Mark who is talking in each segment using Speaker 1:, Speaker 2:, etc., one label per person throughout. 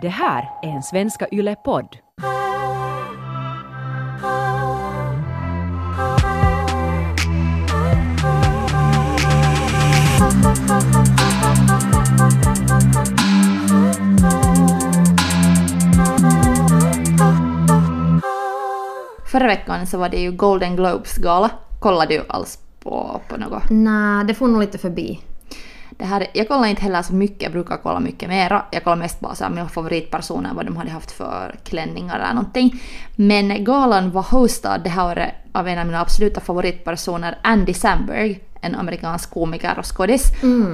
Speaker 1: Det här är en Svenska Yle-podd.
Speaker 2: Förra veckan så var det ju Golden Globes gala. Kollade du alls på, på något?
Speaker 3: Nej, det får nog lite förbi.
Speaker 2: Det här, jag kollar inte heller så mycket, jag brukar kolla mycket mera. Jag kollar mest bara så mina favoritpersoner, vad de hade haft för klänningar eller någonting. Men galan var hostad det här året av en av mina absoluta favoritpersoner, Andy Samberg, en amerikansk komiker och skådis.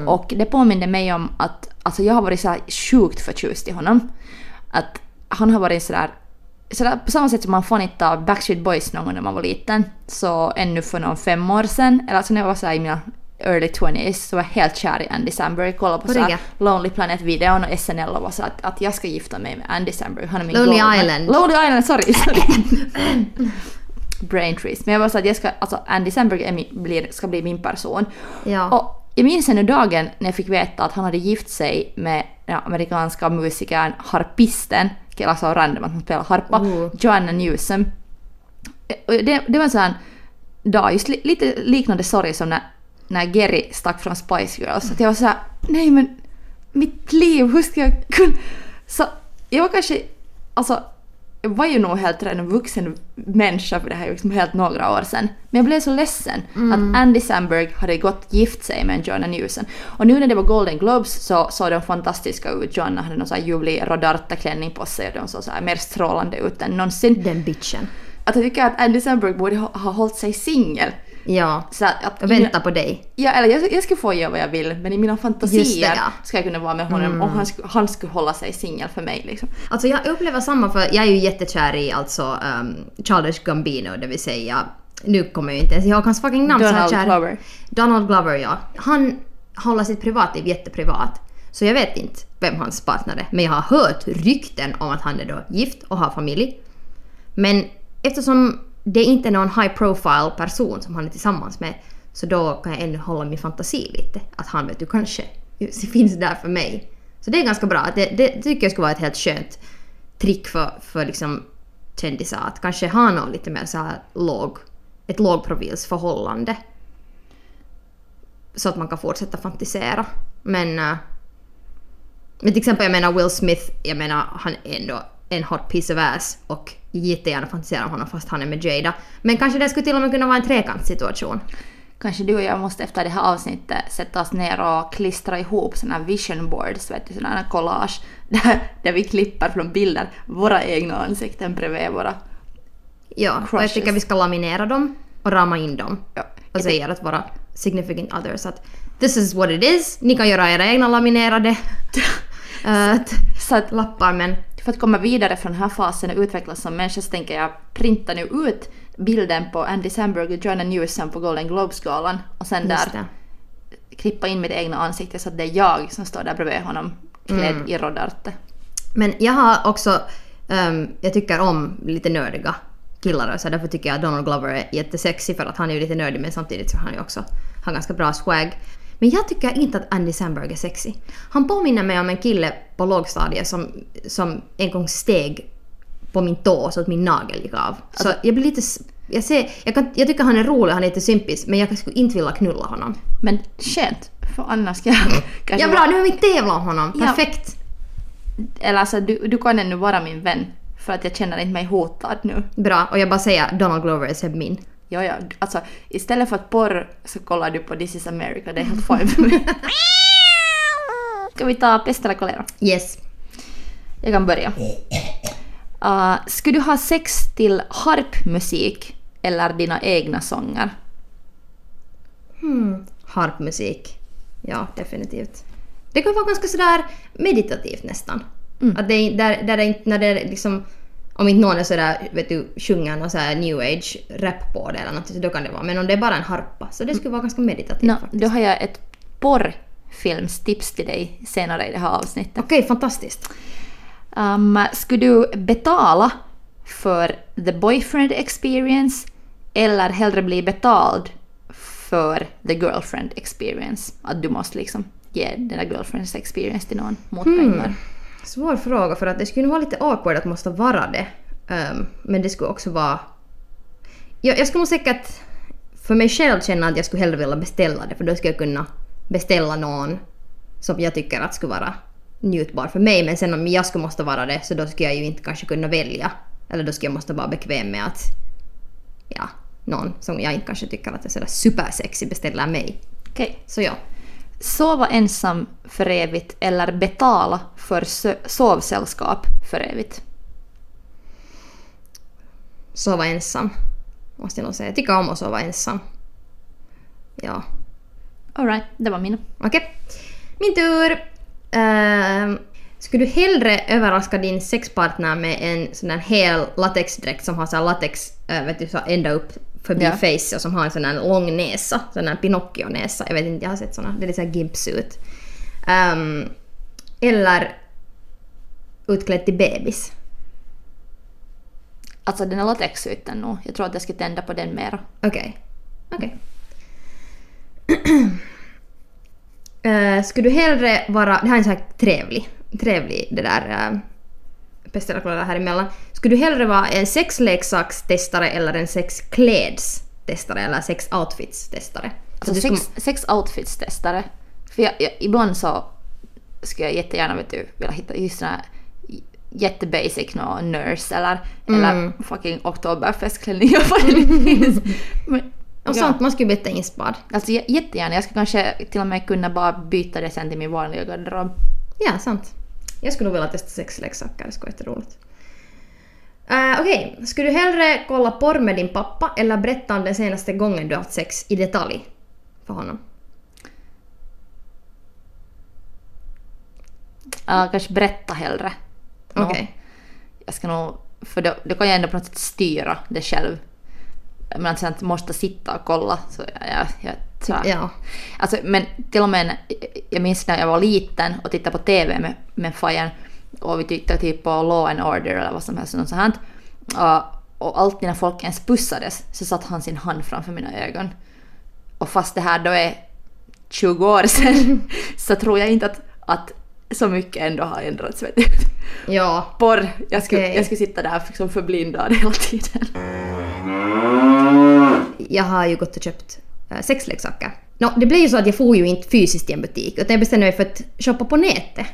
Speaker 2: Och det påminner mig om att alltså jag har varit så här sjukt förtjust i honom. Att han har varit sådär sådär, på samma sätt som man får inte av Backstreet Boys någon gång när man var liten, så ännu för någon fem år sedan, eller alltså när jag var såhär i mina early 20s, så var jag helt kär i Andy Samberg. Kollade på
Speaker 3: riktigt?
Speaker 2: Lonely Planet-videon och SNL och var så att, att jag ska gifta mig med Andy Samberg. Han är min
Speaker 3: Lonely
Speaker 2: goal-
Speaker 3: Island.
Speaker 2: Lonely Island, sorry! sorry. Brain trees. Men jag var så att jag ska, alltså Andy Samberg min, blir, ska bli min person.
Speaker 3: Ja.
Speaker 2: Och jag minns ännu dagen när jag fick veta att han hade gift sig med den amerikanska musikern, harpisten, alltså random att hon spelar harpa,
Speaker 3: Oh.
Speaker 2: Joanna Newsom. Och Det, det var en sån dag, just li, lite liknande sorg som när, när Gary stack från Spice Girls. Att jag var såhär, nej men mitt liv, hur ska jag kunna... Så jag var kanske, alltså jag var ju nog helt redan en vuxen människa för det här är liksom helt några år sedan. Men jag blev så ledsen att Andy Samberg hade gått gift sig med en Joanna Newsom. Och nu när det var Golden Globes så såg de fantastiska ut. Joanna hade någon sån här ljuvlig Rodarta-klänning på sig och de såg så här mer strålande ut än någonsin.
Speaker 3: Den bitchen.
Speaker 2: Att jag tycker att Andy Samberg borde ha, ha hållit sig singel.
Speaker 3: Ja.
Speaker 2: Så att,
Speaker 3: Och vänta på dig.
Speaker 2: Ja, eller jag, jag skulle få göra vad jag vill, men i mina fantasier
Speaker 3: det, ja.
Speaker 2: ska jag kunna vara med honom och han, skulle- han skulle hålla sig singel för mig. Liksom.
Speaker 3: Alltså jag upplever samma för jag är ju jättekär i alltså um, Childish Gambino, det vill säga nu kommer jag inte ens ihåg hans fucking namn. så
Speaker 2: Donald
Speaker 3: kär.
Speaker 2: Glover.
Speaker 3: Donald Glover ja. Han håller sitt privatliv jätteprivat. Så jag vet inte vem hans partner är. Men jag har hört rykten om att han är då gift och har familj. Men eftersom det är inte någon high profile person som han är tillsammans med så då kan jag ännu hålla min fantasi lite. Att han vet du kanske finns där för mig. Så det är ganska bra. Det, det tycker jag skulle vara ett helt skönt trick för, för liksom kändisar att kanske ha någon lite mer så här låg, ett lågprofilsförhållande. Så att man kan fortsätta fantisera. Men, eh, men till exempel jag menar Will Smith, jag menar han är ändå en hot piece of ass och jättegärna fantiserar om honom fast han är med Jada. Men kanske det skulle till och med kunna vara en trekantssituation.
Speaker 2: Kanske du och jag måste efter det här avsnittet sätta oss ner och klistra ihop såna vision boards, vet du, här collage, där, där vi klipper från bilder våra egna ansikten bredvid våra.
Speaker 3: Ja, och jag
Speaker 2: Crushes.
Speaker 3: tycker vi ska laminera dem och rama in dem.
Speaker 2: Ja,
Speaker 3: och säger att våra significant others att this is what it is. Ni kan göra era egna laminerade
Speaker 2: Så att
Speaker 3: lappar men
Speaker 2: för att komma vidare från den här fasen och utvecklas som människa så tänker jag printa nu ut bilden på Andy Samberg och Joanna Newsom på Golden Globes-galan och sen
Speaker 3: just
Speaker 2: där
Speaker 3: det.
Speaker 2: klippa in mitt egna ansikte så att det är jag som står där bredvid honom klädd
Speaker 3: Mm.
Speaker 2: i Rodarte.
Speaker 3: Men jag har också, ehm, jag tycker om lite nördiga killar och så därför tycker jag att Donald Glover är jättesexig för att han är ju lite nördig men samtidigt så har han ju också har ganska bra swag. Men jag tycker inte att Andy Samberg är sexy. Han påminner mig om en kille på lågstadiet som, som en gång steg på min tå så att min nagel gick av. Så jag blir lite... Jag, ser, jag, kan, jag tycker han är rolig, han är lite sympis men jag skulle inte vilja knulla honom.
Speaker 2: Men skönt, för annars ska jag kanske
Speaker 3: Ja bra, nu har vi tävlat om honom.
Speaker 2: Ja.
Speaker 3: Perfekt!
Speaker 2: Eller alltså du, du kan ännu vara min vän för att jag känner inte mig hotad nu.
Speaker 3: Bra, och jag bara säger Donald Glover är min.
Speaker 2: Ja, ja, alltså istället för att porr så kollar du på This is America, det är helt fine mig. Ska vi ta pest eller kolera?
Speaker 3: Yes.
Speaker 2: Jag kan börja. Uh, skulle du ha sex till harpmusik eller dina egna sånger?
Speaker 3: Hmm. Harpmusik. Ja, definitivt. Det kan vara ganska sådär meditativt nästan. Att det, är- där, där det inte, när det är liksom, om inte någon är sådär, vet du, sjunger någon sådär new age rap på det eller något, så då kan det vara. Men om det är bara en harpa, så det skulle vara ganska meditativt
Speaker 2: Nå,
Speaker 3: faktiskt.
Speaker 2: då har jag ett porrfilmstips till dig senare i det här avsnittet.
Speaker 3: Okej, fantastiskt.
Speaker 2: Um, skulle du betala för the boyfriend experience eller hellre bli betald för the girlfriend experience? Att du måste liksom ge den där girlfriends experience till någon mot pengar.
Speaker 3: Svår fråga för att det skulle nog vara lite awkward att måste vara det. Ehm, men det skulle också vara... Jag, jag skulle nog säkert för mig själv känna att jag skulle hellre vilja beställa det för då skulle jag kunna beställa någon som jag tycker att skulle vara njutbar för mig. Men sen om jag skulle måste vara det så då skulle jag ju inte kanske kunna välja. Eller då skulle jag måste vara bekväm med att ja, någon som jag inte kanske tycker att är sådär supersexy beställer mig.
Speaker 2: Okej.
Speaker 3: Så ja.
Speaker 2: Sova ensam för evigt eller betala för sovsällskap för evigt?
Speaker 3: Sova ensam. Måste jag nog säga. Jag tycker om att sova ensam. Ja.
Speaker 2: Alright, det var mina.
Speaker 3: Okej. Min tur. Uh, skulle du hellre överraska din sexpartner med en sån där hel latexdräkt som har så latex uh, vet du, så ända upp förbi
Speaker 2: Ja.
Speaker 3: face och som har en sån här lång näsa, sån här Pinocchio-näsa. Jag vet inte, jag har sett såna. Det är lite såhär gimpsuit. Um, eller utklädd till bebis.
Speaker 2: Alltså den är latexytten nog. Jag tror att jag ska tända på den mera.
Speaker 3: Okej. Okej. Eh, skulle du hellre vara... Det här är en så här trevlig, trevlig det där... Uh, Pest eller kolera här emellan. Skulle du hellre vara en sexleksakstestare eller en sexklädstestare eller sexoutfits-testare?
Speaker 2: Alltså
Speaker 3: du skulle-
Speaker 2: sex, sex outfits-testare. För jag, jag, ibland så skulle jag jättegärna vet du, vilja hitta just såna här jättebasic no, nurse eller,
Speaker 3: Mm.
Speaker 2: eller fucking nu finns. Men,
Speaker 3: Och
Speaker 2: ja.
Speaker 3: sånt man skulle bli jätteinspirerad.
Speaker 2: Alltså jä- jättegärna. Jag skulle kanske till och med kunna bara byta det sen till min vanliga garderob.
Speaker 3: Ja, sant. Jag skulle nog vilja testa sexleksaker, det skulle vara jätteroligt. Uh, Okej, skulle du hellre kolla porr med din pappa eller berätta om den senaste gången du haft sex i detalj för honom?
Speaker 2: Uh, kanske berätta hellre. Nå,
Speaker 3: Okej.
Speaker 2: Jag ska nog... För då, då kan jag ändå på något sätt styra det själv. Men att sen måste sitta och kolla. Så jag, jag, så.
Speaker 3: Ja.
Speaker 2: Alltså, men till och med, jag minns när jag var liten och tittade på TV med, med fajan och vi tittade typ på Law and Order eller vad som helst. Något sånt. Och, och alltid när folk ens pussades så satte han sin hand framför mina ögon. Och fast det här då är 20 år sedan så tror jag inte att, att så mycket ändå har ändrats. Vet du.
Speaker 3: Ja.
Speaker 2: Porr, jag skulle, jag skulle sitta där liksom förblindad hela tiden.
Speaker 3: Jag har ju gått och köpt uh, sexleksaker. Nå, det blev ju så att jag får ju inte fysiskt i en butik utan jag bestämde mig för att shoppa på nätet.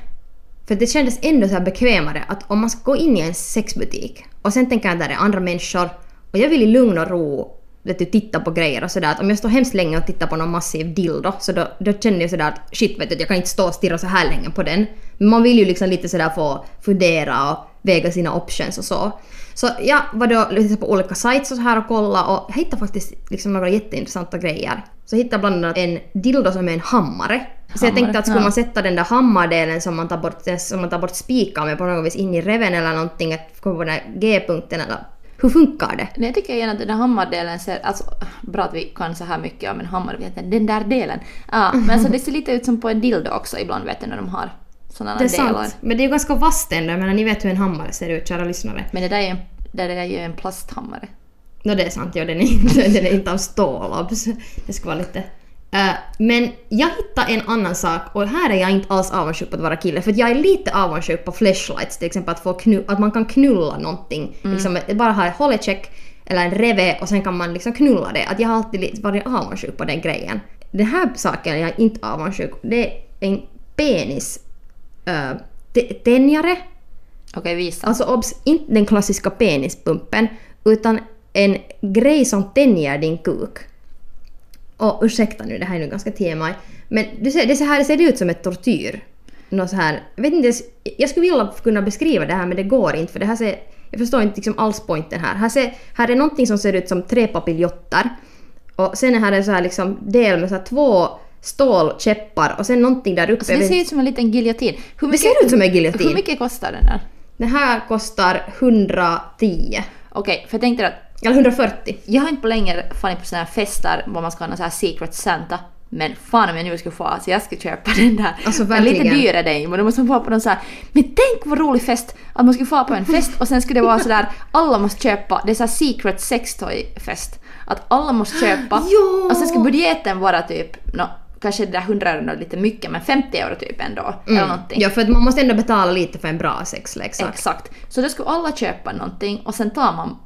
Speaker 3: För det kändes ändå så här bekvämare att om man ska gå in i en sexbutik och sen tänker jag att där är andra människor och jag vill i lugn och ro vet du, titta på grejer och sådär. Om jag står hemskt länge och tittar på någon massiv dildo så då, då känner jag sådär att shit vet du, jag kan inte stå och stirra så här länge på den. Men man vill ju liksom lite sådär få fundera och väga sina options och så. Så jag var då lite på olika sites och så här och kolla och jag hittade faktiskt liksom några jätteintressanta grejer. Så jag hittade bland annat en dildo som är en hammare. Så jag
Speaker 2: Hammare,
Speaker 3: tänkte att skulle
Speaker 2: ja.
Speaker 3: man sätta den där hammardelen som man tar bort, som man tar bort spikar med på något vis in i reven eller någonting, att komma på den här G-punkten eller hur funkar det?
Speaker 2: Nej, jag tycker igen att den där hammardelen ser, alltså bra att vi kan så här mycket om en hammare, vet den där delen. Ja, men alltså det ser lite ut som på en dildo också ibland vet du när de har sådana
Speaker 3: Det är
Speaker 2: delar.
Speaker 3: sant. Men det är ju ganska vasst ändå, men ni vet hur en hammare ser ut, kära lyssnare.
Speaker 2: Men det där är ju en, det där är ju en plasthammare.
Speaker 3: Nå det är sant, ja den är inte, den är inte av stål. Det ska vara lite... Eh, men jag hittade en annan sak och här är jag inte alls avundsjuk på att vara kille för jag är lite avundsjuk på flashlights till exempel att, få knu, att man kan knulla någonting. Liksom, att bara ha ett hållecheck eller en reve och sen kan man liksom knulla det. Att jag har alltid varit avundsjuk på den grejen. Den här saken är jag inte avundsjuk Det är en penis tänjare
Speaker 2: Okej, visa.
Speaker 3: Alltså obs, inte den klassiska penispumpen, utan en grej som tänjer din kuk. Och ursäkta nu, det här är nu ganska TMI, men du ser, det, så här, det ser ut som ett tortyr. Något så här, jag vet inte jag skulle vilja kunna beskriva det här men det går inte för det här ser, jag förstår inte liksom alls poängen här. Här, ser, här är någonting som ser ut som tre papiljotter och sen är här en så här liksom del med så här två stålkäppar och sen någonting där uppe.
Speaker 2: Alltså det ser ut som en liten giljotin. Hur
Speaker 3: det ser ut som en giljotin.
Speaker 2: Hur mycket kostar den där?
Speaker 3: Den här kostar 110.
Speaker 2: Okej, för jag tänkte att
Speaker 3: Eller 140.
Speaker 2: jag har inte på länge farit på sådana här fester var man ska ha någon sån här secret santa. Men fan om jag nu skulle få, så jag skulle köpa den där.
Speaker 3: Alltså,
Speaker 2: Men lite
Speaker 3: verkligen.
Speaker 2: dyrare den men då måste man få på någon så här. Men tänk vad rolig fest! Att man skulle få på en fest och sen skulle det vara sådär, alla måste köpa, det är så här secret sextoy fest. Att alla måste köpa.
Speaker 3: Ja!
Speaker 2: Och sen skulle budgeten vara typ, nå, kanske det där 100 euro är lite mycket, men 50 euro typ ändå. Eller någonting.
Speaker 3: Ja, för att man måste ändå betala lite för en bra sexleksak.
Speaker 2: Exakt. Så då skulle alla köpa någonting och sen tar man,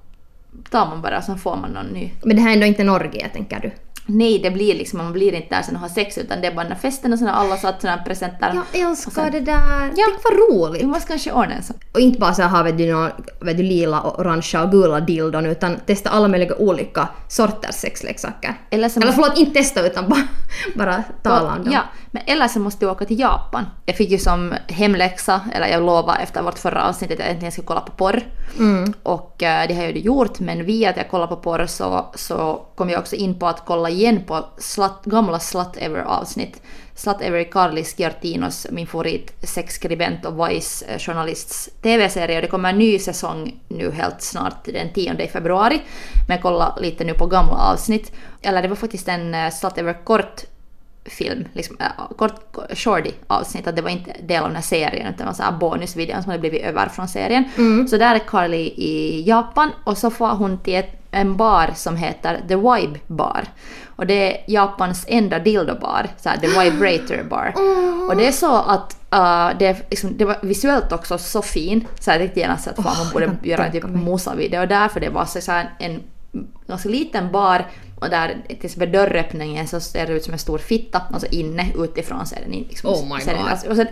Speaker 2: tar man bara sen får man någon ny.
Speaker 3: Men det här är ändå inte en orgie, tänker du?
Speaker 2: Nej, det blir liksom, man blir inte där sen och har sex utan det är bara den festen och sen har alla satt här presenter.
Speaker 3: Jag älskar
Speaker 2: sen-
Speaker 3: det där.
Speaker 2: Ja.
Speaker 3: Tänk vad roligt.
Speaker 2: Vi måste kanske ordna en sån.
Speaker 3: Och inte bara så här vet du, någon, vet du, lila, och orangea och gula dildon utan testa alla möjliga olika sorters sexleksaker.
Speaker 2: Eller så
Speaker 3: Eller förlåt, inte testa utan bara, bara tala om dem.
Speaker 2: Ja, men eller så måste du åka till Japan. Jag fick ju som hemläxa, eller jag lovade efter vårt förra avsnitt att jag äntligen skulle kolla på porr.
Speaker 3: Mm.
Speaker 2: Och eh, det har jag ju gjort, men via att jag kollar på porr så, så kom jag också in på att kolla igen på slut, gamla Slut Ever avsnitt. Slut Ever är Carly Sciartinos, min favorit sexskribent och Vice-journalists TV-serie. Och det kommer en ny säsong nu helt snart, den 10 februari. Men jag kollar lite nu på gamla avsnitt. Eller det var faktiskt en eh, Slut Ever kort film, liksom, äh, kort shorty avsnitt, att det var inte del av den här serien utan det var så här bonusvideon som hade blivit över från serien. Så där är Carly i Japan och så får hon till ett, en bar som heter The Vibe Bar. Och det är Japans enda dildo-bar, så här, The Vibrator Bar. Och det är så att uh, det, är liksom, det var visuellt också så fin, så jag tänkte genast att fan, man
Speaker 3: jag
Speaker 2: borde göra en typ musa-video där för det var så, så här, en ganska liten bar och där till exempel dörröppningen så ser det ut som en stor fitta, alltså inne utifrån ser den in. Liksom,
Speaker 3: Oh my
Speaker 2: ser den,
Speaker 3: God.
Speaker 2: alltså, och sen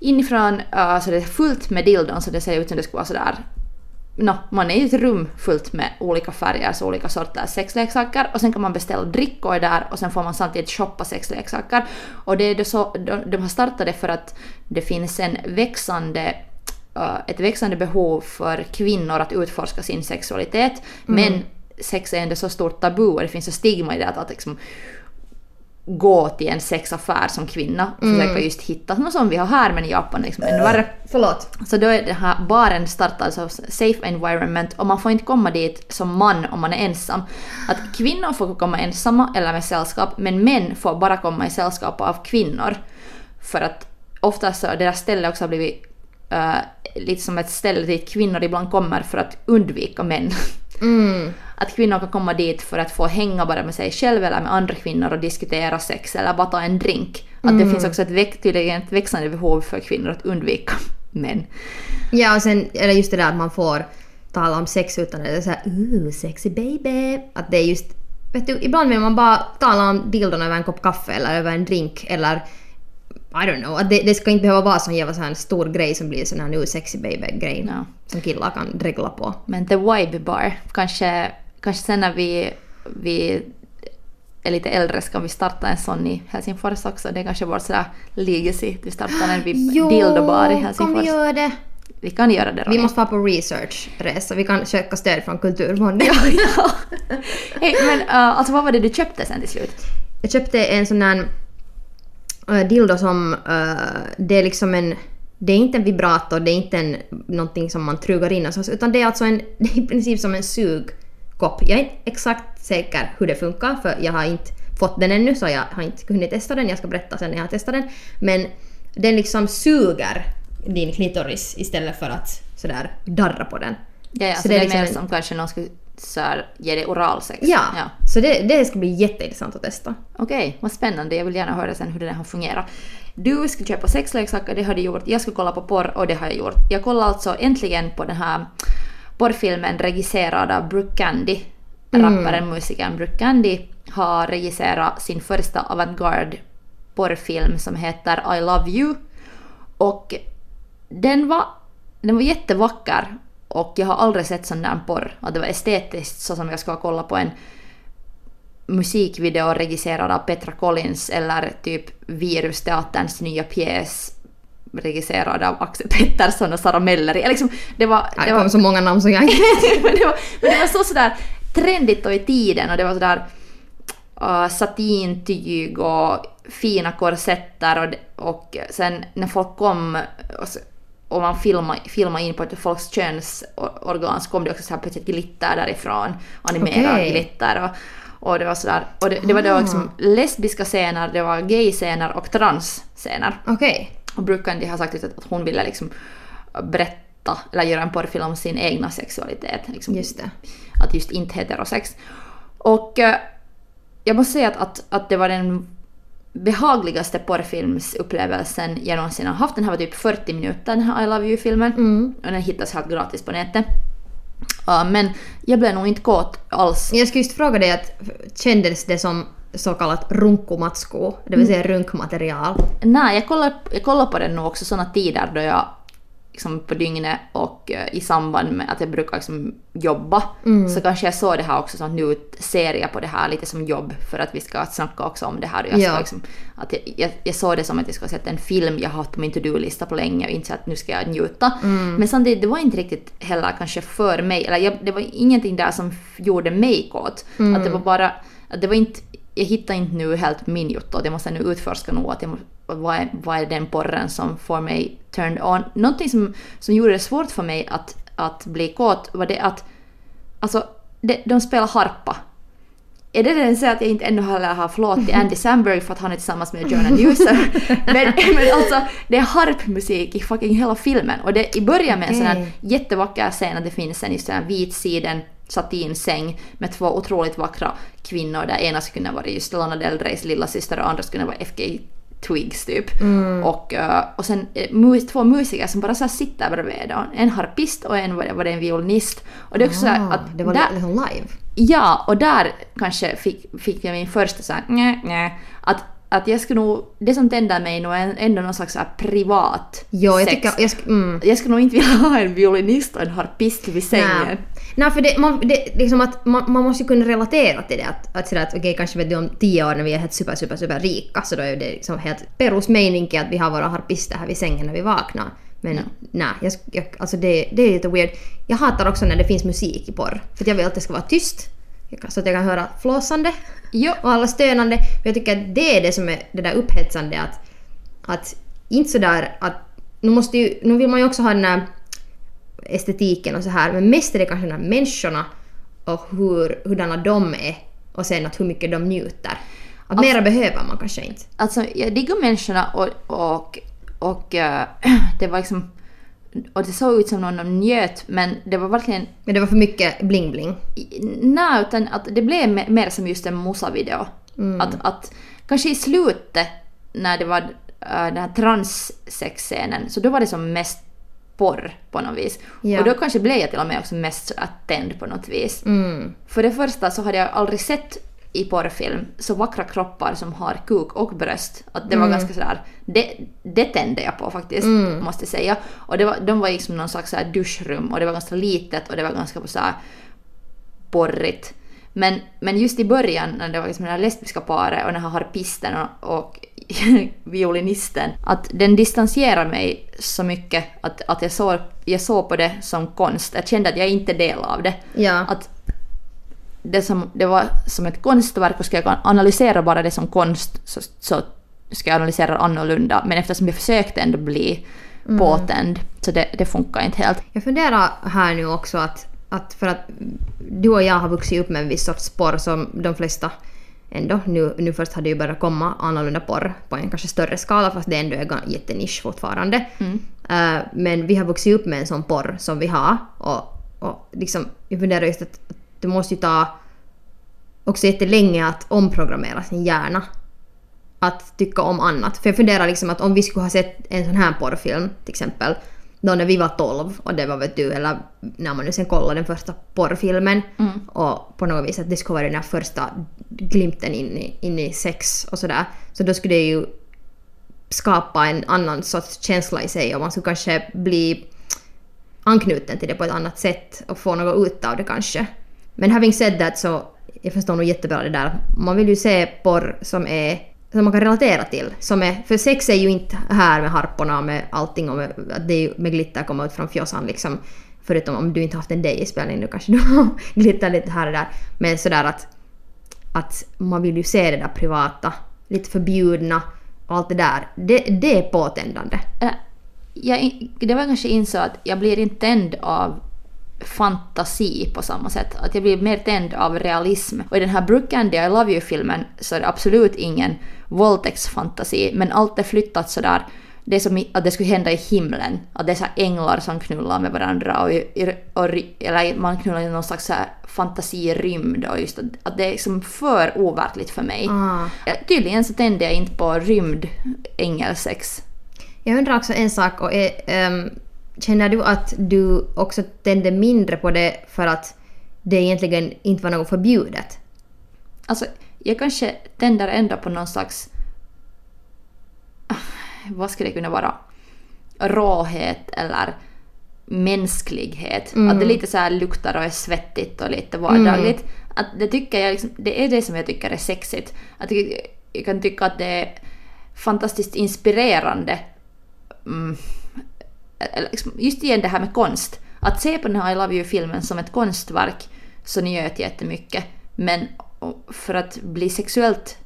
Speaker 2: inifrån uh, så det är fullt med dildon så det ser ut som det skulle vara sådär No, man är i ett rum fullt med olika färger, så olika sorters sexleksaker och sen kan man beställa drickor där och sen får man samtidigt shoppa sexleksaker. Och det är det så, de, de har startat det för att det finns en växande uh, ett växande behov för kvinnor att utforska sin sexualitet. Men sex är ändå så stort tabu och det finns så stigma i det att, att liksom gå till en sexaffär som kvinna och försöka just hitta något som vi har här men i Japan liksom ännu värre.
Speaker 3: Förlåt.
Speaker 2: Så då är den här baren startad som safe environment och man får inte komma dit som man om man är ensam. Att kvinnor får komma ensamma eller med sällskap men män får bara komma i sällskap av kvinnor. För att oftast så där stället också blivit eh, lite som ett ställe dit kvinnor ibland kommer för att undvika män.
Speaker 3: Mm.
Speaker 2: Att kvinnor kan komma dit för att få hänga bara med sig själv eller med andra kvinnor och diskutera sex eller bara ta en drink. Att det finns också ett, tydligen ett växande behov för kvinnor att undvika män.
Speaker 3: Ja, och sen eller just det där att man får tala om sex utan att det är såhär ooh, sexy baby. Att det är just, vet du, ibland vill man bara tala om dildon över en kopp kaffe eller över en drink eller I don't know. Att det, det ska inte behöva vara som här en stor grej som blir sån här nu sexy baby-grej
Speaker 2: Ja.
Speaker 3: som killar kan dregla på.
Speaker 2: Men The Vibe Bar, kanske, kanske sen när vi, vi är lite äldre ska vi starta en sån i Helsingfors också. Det är kanske vår sådär legacy. Vi startar en dildobar i
Speaker 3: kan
Speaker 2: Helsingfors.
Speaker 3: vi göra det?
Speaker 2: Vi kan göra det
Speaker 3: Vi
Speaker 2: Ronny.
Speaker 3: måste vara på researchresa. Vi kan söka stöd från Kulturfonden.
Speaker 2: ja. Hej, men uh, alltså vad var det du köpte sen till slut?
Speaker 3: Jag köpte en sån här uh, dildo som... eh, det är liksom en... Det är inte en vibrator, det är inte en, någonting som man trugar in någonstans, utan det är alltså en, det är i princip som en sugkopp. Jag är inte exakt säker hur det funkar, för jag har inte fått den ännu, så jag har inte hunnit testa den. Jag ska berätta sen när jag har testat den. Men den liksom suger din klitoris istället för att sådär darra på den.
Speaker 2: Ja, ja,
Speaker 3: Så
Speaker 2: så,
Speaker 3: det
Speaker 2: är
Speaker 3: liksom
Speaker 2: mer
Speaker 3: en-
Speaker 2: som kanske någon skulle så här, ge dig oralsex.
Speaker 3: Ja,
Speaker 2: ja.
Speaker 3: så det, det ska bli jätteintressant att testa.
Speaker 2: Okej, vad spännande. Jag vill gärna höra sen hur det där har fungerat. Du skulle köpa sexleksaker, det har du gjort. Jag skulle kolla på porr och det har jag gjort. Jag kollade alltså äntligen på den här porrfilmen regisserad av Brooke Candy. Rapparen, musikern Brooke Candy har regisserat sin första avantgarde porrfilm som heter I Love You. Och den var, den var jättevacker och jag har aldrig sett sån där porr. Att det var estetiskt så som jag ska kolla på en musikvideo regisserad av Petra Collins eller typ Virusteaterns nya pjäs regisserad av Axel Pettersson och Sara Melleri. Eller Liksom, det var,
Speaker 3: Det
Speaker 2: det var,
Speaker 3: kom så många namn som jag inte
Speaker 2: men det var, men det var så sådär trendigt och i tiden och det var sådär uh, satintyg och fina korsetter och, och sen när folk kom och, och man filmade, filmade in på ett folks könsorgan så kom det också så här plötsligt glitter därifrån, animerad
Speaker 3: Okej.
Speaker 2: glitter och, och det var sådär, och det, det var då
Speaker 3: Ah.
Speaker 2: liksom lesbiska scener, det var gay-scener och trans-scener.
Speaker 3: Okej.
Speaker 2: Och Brooke har sagt att hon ville liksom berätta eller göra en porrfilm om sin egna sexualitet. Liksom,
Speaker 3: Just det.
Speaker 2: Att just inte heterosex. Och eh, jag måste säga att, att, att det var den behagligaste porrfilmsupplevelsen jag någonsin har haft. Den här var typ 40 minuter, den här I Love You-filmen.
Speaker 3: Mm.
Speaker 2: Och den hittas helt gratis på nätet. Ja, men jag blev nog inte kåt alls.
Speaker 3: Jag skulle just fråga dig att kändes det som så kallat runkomatsko, det vill säga runkmaterial?
Speaker 2: Nej, jag kollar, jag kollar på den nog också sådana tider då jag liksom på dygnet och eh, i samband med att jag brukar liksom jobba så kanske jag såg det här också som att nu ser jag på det här lite som jobb för att vi ska snacka också om det här. Jag,
Speaker 3: Ja.
Speaker 2: liksom, att jag, jag, jag såg det som att jag skulle sett en film jag haft på min to-do-lista på länge och inte att nu ska jag njuta. Men samtidigt, det var inte riktigt heller kanske för mig, eller jag, det var ingenting där som gjorde mig kåt. Att det var bara, att det var inte, jag hittade inte nu helt min jotto, jag måste nu utforska nog att jag, vad, är, vad är den porren som får mig turned on. Någonting som, som gjorde det svårt för mig att, att bli kåt var det att alltså, de, de spelar harpa. Är det den så att jag inte ännu heller har förlåtit Andy Samberg för att han är tillsammans med Jonah Newsom? men, men alltså, det är harpmusik i fucking hela filmen. Och det i början med en sån här jättevacker scen att det finns en just en vit siden satinsäng med två otroligt vackra kvinnor där ena skulle kunna vara just Lana Del Reys lilla syster och andra skulle kunna vara FK Twigs typ.
Speaker 3: Mm.
Speaker 2: Och, eh, och sen eh, två musiker som bara så sitter bredvid. En harpist och en var, det en violinist. Och det är också så
Speaker 3: Ah,
Speaker 2: att
Speaker 3: det var
Speaker 2: där,
Speaker 3: liksom live?
Speaker 2: Ja, och där kanske fick, fick jag min första så här, nä, nä, att, att jag skulle nog, det som tänder mig nog är ändå någon slags privat
Speaker 3: Jo, jag
Speaker 2: sex.
Speaker 3: tycker... Jag, sk- mm.
Speaker 2: Jag skulle nog inte vilja ha en violinist och en harpist vid sängen.
Speaker 3: Nej. Nej, för det, man, det, liksom att man, man måste ju kunna relatera till det. Att, att, sådär att okej, kanske vet du om tio år när vi är helt super, super, super rika så då är det liksom helt perus mening att vi har våra harpister här vid sängen när vi vaknar. Men nej, jag, jag, alltså det, det är lite weird. Jag hatar också när det finns musik i porr. För jag vill att det ska vara tyst. Så att jag kan höra flåsande
Speaker 2: Jo,
Speaker 3: och alla stönande. Jag tycker att det är det som är det där upphetsande att, att inte sådär att nu måste ju, nu vill man ju också ha den här estetiken och så här men mest är det kanske de här människorna och hur, hurdana de är och sen att hur mycket de njuter. Att mera behöver man kanske inte.
Speaker 2: alltså jag diggar människorna och, och, och eh, det var liksom, och det såg ut som någon de njöt men det var verkligen
Speaker 3: Men det var för mycket bling-bling.
Speaker 2: Nej, utan att det blev me- mer som just en musa-video. Att, att kanske i slutet när det var äh, den här transsexscenen så då var det som mest porr på något vis.
Speaker 3: Ja.
Speaker 2: Och då kanske blev jag till och med också mest tänd på något vis.
Speaker 3: Mm.
Speaker 2: För det första så hade jag aldrig sett i porrfilm så vackra kroppar som har kuk och bröst. Att det var ganska sådär, det, det tände jag på faktiskt, måste jag säga. Och det var, de var liksom någon slags såhär duschrum och det var ganska litet och det var ganska såhär porrigt. Men, men just i början när det var liksom det här lesbiska paret och den här harpisten och, och violinisten, att den distanserar mig så mycket att, att jag, såg, jag såg på det som konst. Jag kände att jag inte är del av det.
Speaker 3: Ja.
Speaker 2: Att det, som, det var som ett konstverk och ska jag analysera bara det som konst så, så ska jag analysera annorlunda. Men eftersom jag försökte ändå bli påtänd så det, det funkar inte helt.
Speaker 3: Jag funderar här nu också att, att för att du och jag har vuxit upp med en viss sorts porr som de flesta ändå, nu, nu först hade ju börjat komma annorlunda porr på en kanske större skala fast det ändå är jättenisch fortfarande. Eh, men vi har vuxit upp med en sån porr som vi har och, och liksom, jag funderar just att, det måste ju ta också jättelänge att omprogrammera sin hjärna att tycka om annat. För jag funderar liksom att om vi skulle ha sett en sån här porrfilm till exempel då när vi var 12 och det var vet du, eller när man nu sen kollade den första porrfilmen och på något vis att det skulle vara den här första glimten in i, in i sex och sådär. Så då skulle det ju skapa en annan sorts känsla i sig och man skulle kanske bli anknuten till det på ett annat sätt och få något ut av det kanske. Men having said that så jag förstår nog jättebra det där. Man vill ju se porr som är som man kan relatera till. Som är, för sex är ju inte här med harporna och med allting och med, att det är med glitter komma ut från fjossan liksom. Förutom om du inte haft en day-spelning, då kanske du har glitter lite här och där. Men sådär att, att man vill ju se det där privata, lite förbjudna och allt det där. Det, det är påtändande.
Speaker 2: Äh, jag, det var kanske insåg att jag blir inte tänd av fantasi på samma sätt. Att jag blir mer tänd av realism. Och i den här Brooke Andy I Love You-filmen så är det absolut ingen våldtäktsfantasi, men allt är flyttat sådär. det är som att det skulle hända i himlen. Att det är så änglar som knullar med varandra och, och, ry- eller man knullar i någon slags så fantasirymd och just att, att det är liksom för overkligt för mig. Eh, Tydligen så tänder jag inte på rymd ängelsex.
Speaker 3: Jag undrar också en sak. Och är, ehm, känner du att du också tände mindre på det för att det egentligen inte var något förbjudet?
Speaker 2: Alltså, jag kanske tänder ändå på någon slags... Vad skulle det kunna vara? Råhet eller mänsklighet. Att det lite så här luktar och är svettigt och lite vardagligt. Att det, tycker jag liksom, det är det som jag tycker är sexigt. Att jag, jag kan tycka att det är fantastiskt inspirerande. Mm, just igen det här med konst. Att se på den här I Love You-filmen som ett konstverk så njöt jag jättemycket. Men för att bli sexuellt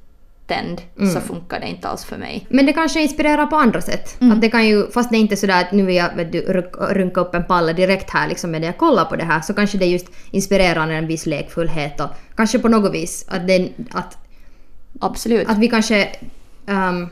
Speaker 2: tänd så funkar det inte alls för mig.
Speaker 3: Men det kanske inspirerar på andra sätt. Att det kan ju, fast det är inte sådär att nu vill jag vet du, runk- runka upp en palle direkt här liksom med det jag kollar på det här, så kanske det just inspirerar en viss lekfullhet och kanske på något vis att, det, att,
Speaker 2: Absolut.
Speaker 3: att vi kanske... ehm,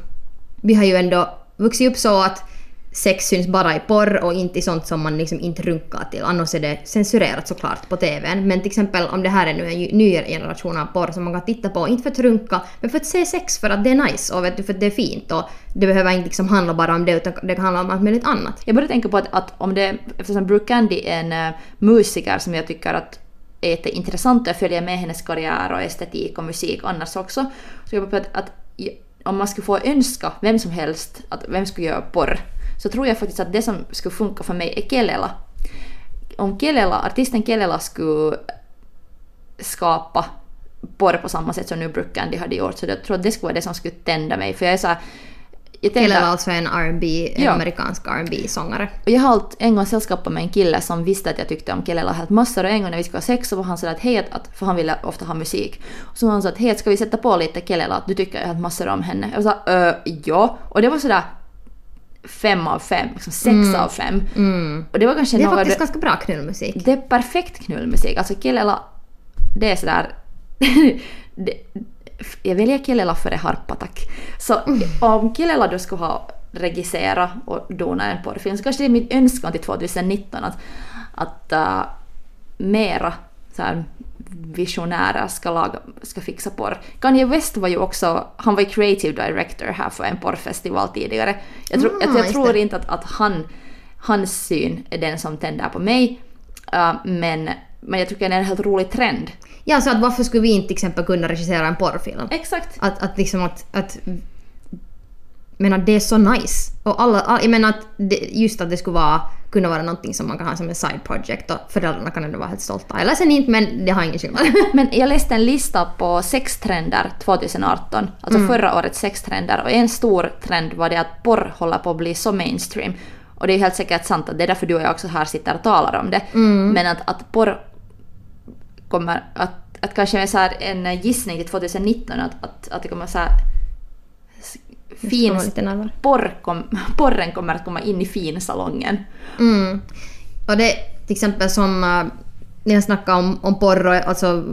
Speaker 3: vi har ju ändå vuxit upp så att sex syns bara i porr och inte i sånt som man liksom inte runkar till. Annars är det censurerat såklart på TVn. Men till exempel om det här är nu en ny generation av porr som man kan titta på, inte för att runka, men för att se sex för att det är nice och vet du, för att det är fint. Och det behöver inte liksom handla bara om det utan det kan handla om allt möjligt annat.
Speaker 2: Jag började tänka på att, att om det, eftersom Brooke Candy är en uh, musiker som jag tycker att är jätteintressant och jag följer med hennes karriär och estetik och musik annars också. Så jag började på att, att om man skulle få önska vem som helst, att vem skulle göra porr, så tror jag faktiskt att det som skulle funka för mig är Kelela. Om Kelela, artisten Kelela skulle skapa porr på samma sätt som nu Brooke Candy hade gjort, så jag tror att det skulle vara det som skulle tända mig. För jag är så här, jag tänder-
Speaker 3: Eller alltså en R&B,
Speaker 2: Ja.
Speaker 3: amerikansk R&B sångare
Speaker 2: och jag har en gång sällskapat med en kille som visste att jag tyckte om Kelela helt massor och en gång när vi skulle ha sex så var han sådär att hej, att, för han ville ofta ha musik. Så var han så att hej, ska vi sätta på lite Kelela, att du tycker helt massor om henne. Jag sa äh, ja. Och det var sådär fem av fem, liksom sex av fem. Och det var kanske
Speaker 3: Det är
Speaker 2: något av
Speaker 3: faktiskt ganska bra knullmusik.
Speaker 2: det är perfekt knullmusik. Alltså Kelela, det är sådär... det, jag väljer Kelela före Harpa tack. Så om Kelela då skulle ha regisserat och donat en porrfilm så kanske det är min önskan till 2019 att, att uh, mera så här, visionärer ska, laga, ska fixa porr. Kanye West var ju också, han var ju creative director här för en porrfestival tidigare. Jag, tror
Speaker 3: Ah,
Speaker 2: jag, jag
Speaker 3: just
Speaker 2: tror
Speaker 3: det.
Speaker 2: inte att, att han, hans syn är den som tänder på mig. Uh, men, men jag tycker det är en helt rolig trend.
Speaker 3: Ja, så att varför skulle vi inte till exempel kunna regissera en porrfilm?
Speaker 2: Exakt.
Speaker 3: Att, att liksom att... att men att det är så nice. Och alla, all, jag menar att det, just att det skulle vara, kunna vara någonting som man kan ha som en side project och föräldrarna kan ändå vara helt stolta. Eller sen inte men det har ingen skillnad.
Speaker 2: Men jag läste en lista på sextrender 2018, alltså förra årets sextrender och en stor trend var det att porr håller på att bli så mainstream. Och det är helt säkert sant att det är därför du och jag också här sitter och talar om det. Men att, att porr kommer att, att kanske är så en gissning till 2019 att, att, att det kommer så här fin porr kom, porren kommer att komma in i finsalongen.
Speaker 3: Mm. Och det till exempel som uh, när jag snackade om, om porr och alltså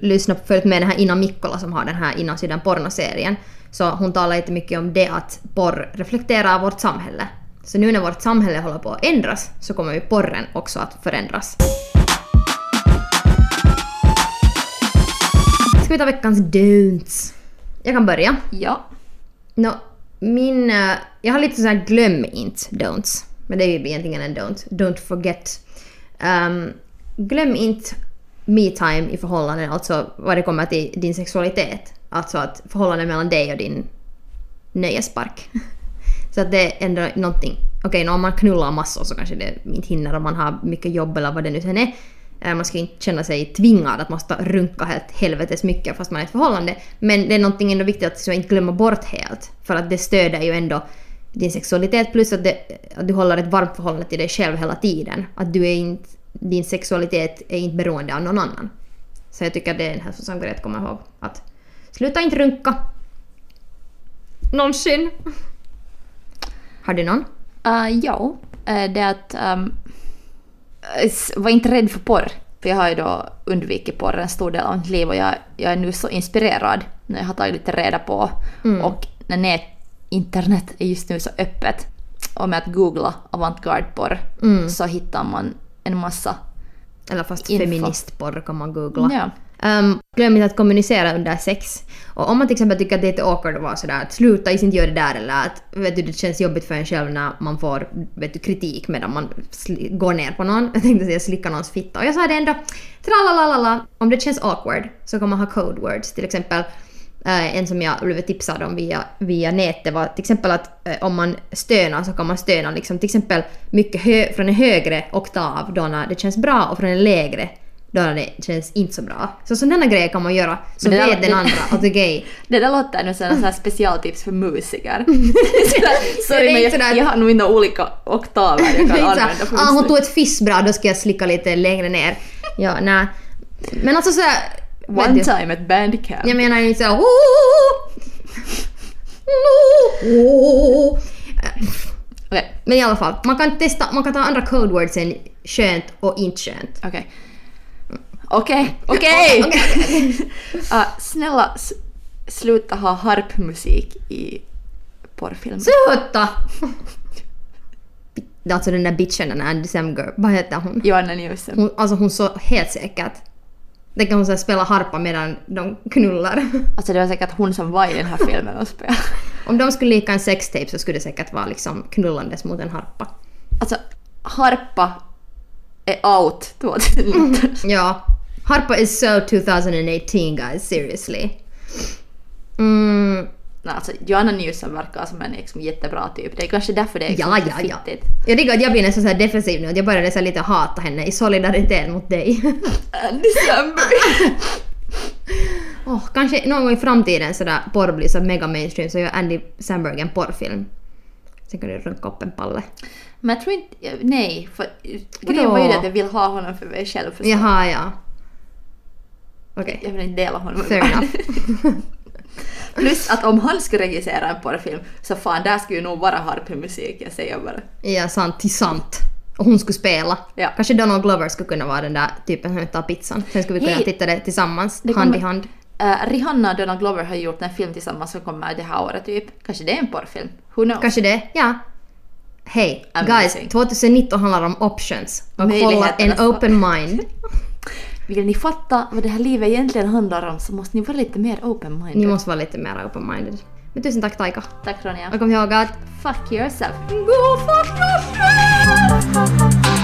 Speaker 3: lyssna följt med den här Ina Mikkola som har den här Innan sidan pornoserien. Så hon talar jättemycket om det att porr reflekterar vårt samhälle. Så nu när vårt samhälle håller på att ändras så kommer ju porren också att förändras. Ska vi ta veckans don'ts? Jag kan börja.
Speaker 2: Ja.
Speaker 3: Nå, min... Eh, jag har lite såhär glöm inte don'ts. Men det är ju egentligen en don't. Don't forget. Um, glöm inte me-time i förhållanden, alltså vad det kommer till din sexualitet. Alltså att förhållandet mellan dig och din nöjespark. Så att det är ändå någonting. Okej, okay, om man knullar massor så kanske det inte hinner om man har mycket jobb eller vad det nu sen är. Eh, Man ska inte känna sig tvingad att måste runka helt helvetes mycket fast man är i ett förhållande. Men det är någonting ändå viktigt att liksom inte glömma bort helt. För att det stöder ju ändå din sexualitet plus att, det, att du håller ett varmt förhållande till dig själv hela tiden. Att du är inte, din sexualitet är inte beroende av någon annan. Så jag tycker det är en hälsosam grej att komma ihåg. Att sluta inte runka. Någonsin. Har du någon?
Speaker 2: Uh, ja, eh, det är att um, var inte rädd för porr. För jag har ju då undvikit porr en stor del av mitt liv och jag, jag är nu så inspirerad när jag har tagit lite reda på och när nät, internet är just nu så öppet. och med att googla avantgarde-porr
Speaker 3: Mm.
Speaker 2: så hittar man en massa
Speaker 3: Eller fast
Speaker 2: Info.
Speaker 3: feministporr kan man googla.
Speaker 2: Ja.
Speaker 3: Um, glöm inte att kommunicera under sex. Och om man till exempel tycker att det är lite awkward att vara sådär att sluta inte göra det där eller att vet du, det känns jobbigt för en själv när man får vet du, kritik medan man går ner på någon. Jag tänkte säga slicka någons fitta. Och jag sa det ändå tralalala. Om det känns awkward så kan man ha code words. Till exempel Uh, en som jag blev tipsad om via, via nätet var till exempel att uh, om man stönar så kan man stöna liksom till exempel mycket hö- från en högre oktav då när det känns bra och från en lägre då det känns inte så bra. Så sådana grejer kan man göra. Så vet den
Speaker 2: det-
Speaker 3: andra att okej.
Speaker 2: Det där låter nu som här specialtips för musiker. Sorry, men jag,
Speaker 3: sådär-
Speaker 2: jag har nog inte olika oktaver jag kan använda
Speaker 3: så
Speaker 2: för
Speaker 3: ah, hon tog ett fissbra, då ska jag slicka lite längre ner. Ja, nej. Men alltså såhär... vet
Speaker 2: One
Speaker 3: du,
Speaker 2: time at bandcamp.
Speaker 3: Jag menar inte såhär... Men i alla fall, man kan testa, man kan ta andra code words än skönt och inte skönt.
Speaker 2: Okej. Okej, snälla, sluta ha harpmusik i porrfilmer.
Speaker 3: Sluta! Alltså den där bitchen, den där Andy Samger, vad heter hon?
Speaker 2: Joanna Newsom.
Speaker 3: hon alltså hon så helt säkert. Det kan hon så spela harpa medan de knullar.
Speaker 2: Alltså det var säkert hon som var i den här filmen och spelade.
Speaker 3: Om de skulle lika en sextape så skulle det säkert vara liksom knullandes mot en harpa.
Speaker 2: Alltså, harpa är out 2019.
Speaker 3: Ja. Harpa is so 2018 guys, seriously. Mm,
Speaker 2: Nej, alltså, Joanna Newsom verkar som en liksom, jättebra typ. Det är kanske därför det är liksom
Speaker 3: ja, ja, ja.
Speaker 2: fittigt.
Speaker 3: Jag tycker att jag blir nästan så här defensiv nu, att jag började så lite hata henne i solidaritet mot dig.
Speaker 2: Andy Samberg.
Speaker 3: Åh, kanske någon gång i framtiden sådär porr blir så mega mainstream så gör Andy Samberg en porrfilm. Sen kan du runka upp en palle.
Speaker 2: Men jag tror inte... Nej, för grejen var ju det att jag vill ha honom för mig själv. För så-
Speaker 3: Jaha, ja. Okej.
Speaker 2: Jag vill inte dela honom med
Speaker 3: Fair enough.
Speaker 2: Plus att om han skulle regissera en porrfilm så fan där skulle ju nog vara harpmusik, jag säger bara.
Speaker 3: Ja, sant till sant. Och hon skulle spela.
Speaker 2: Ja.
Speaker 3: Kanske Donald Glover skulle kunna vara den där typen som tar pizzan. Sen skulle vi kunna
Speaker 2: Hej.
Speaker 3: titta det tillsammans,
Speaker 2: Det
Speaker 3: hand
Speaker 2: kommer-
Speaker 3: i hand.
Speaker 2: Uh, Rihanna och Donald Glover har gjort en film tillsammans som kommer det här året typ. Kanske det är en porrfilm? Who knows?
Speaker 3: Kanske det, ja. Hej, guys,
Speaker 2: Amazing.
Speaker 3: 2019 handlar om options. Och hålla en
Speaker 2: så-
Speaker 3: open mind.
Speaker 2: Vill ni fatta vad det här livet egentligen handlar om så måste ni vara lite mer open-minded.
Speaker 3: Ni måste vara lite mer open minded. Men tusen tack Taika.
Speaker 2: Tack Ronja.
Speaker 3: Och kom ihåg att
Speaker 2: Fuck yourself.
Speaker 3: Go fuck yourself!